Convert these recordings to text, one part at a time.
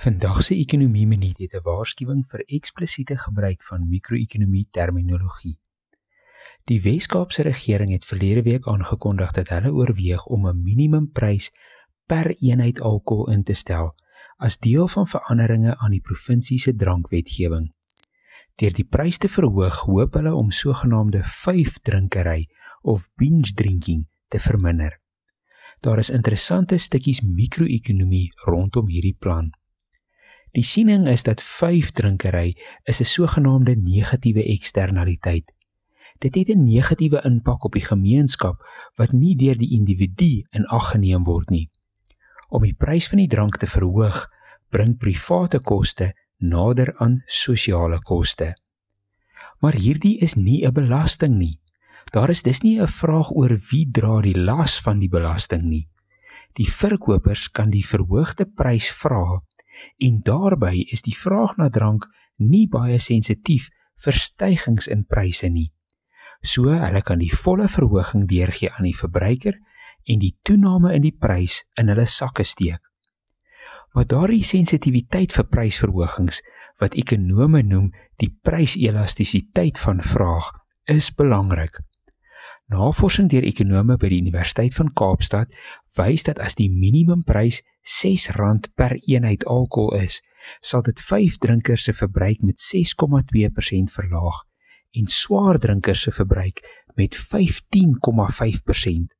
Vandag se ekonomie minuut het 'n waarskuwing vir eksplisiete gebruik van mikro-ekonomie terminologie. Die Wes-Kaapse regering het verlede week aangekondig dat hulle oorweeg om 'n minimumprys per eenheid alkohol in te stel as deel van veranderinge aan die provinsie se drankwetgewing. Deur die prys te verhoog, hoop hulle om sogenaamde vyfdrinkery of binge drinking te verminder. Daar is interessante stukkies mikro-ekonomie rondom hierdie plan. Die siening is dat vyfdrinkery is 'n sogenaamde negatiewe eksternaliteit. Dit het 'n negatiewe impak op die gemeenskap wat nie deur die individu in ag geneem word nie. Om die prys van die drank te verhoog, bring private koste nader aan sosiale koste. Maar hierdie is nie 'n belasting nie. Daar is dus nie 'n vraag oor wie dra die las van die belasting nie. Die verkopers kan die verhoogde prys vra en daarbey is die vraag na drank nie baie sensitief vir stygings in pryse nie. So hulle kan die volle verhoging deurgee aan die verbruiker en die toename in die prys in hulle sakke steek. Maar daardie sensitiwiteit vir prysverhogings wat ekonome noem die pryselastisiteit van vraag is belangrik. Navorsing deur ekonome by die Universiteit van Kaapstad wys dat as die minimumprys R6 per eenheid alkohol is, sal dit vyf drinkers se verbruik met 6,2% verlaag en swaar drinkers se verbruik met 15,5%.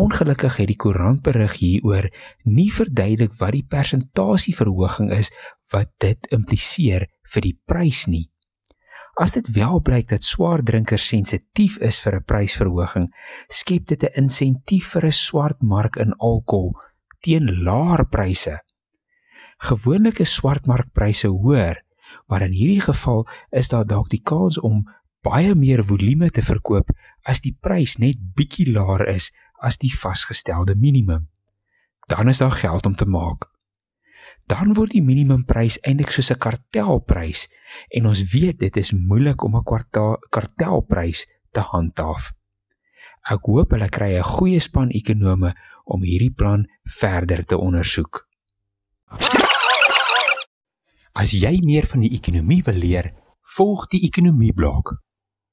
Ongelukkig het die koerant berig hieroor nie verduidelik wat die persentasieverhoging is wat dit impliseer vir die prys nie. As dit wel blyk dat swaar drinkers sensitief is vir 'n prysverhoging, skep dit 'n insentief vir 'n swart mark in alkohol teen laer pryse. Gewoonlik is swartmarkpryse hoër, maar in hierdie geval is daar dalk die kans om baie meer volume te verkoop as die prys net bietjie laer is as die vasgestelde minimum. Dan is daar geld om te maak dan word die minimumprys eintlik soos 'n kartelprys en ons weet dit is moeilik om 'n kartelprys te handhaaf. Ek hoop hulle kry 'n goeie span ekonome om hierdie plan verder te ondersoek. As jy meer van die ekonomie wil leer, volg die ekonomie blok.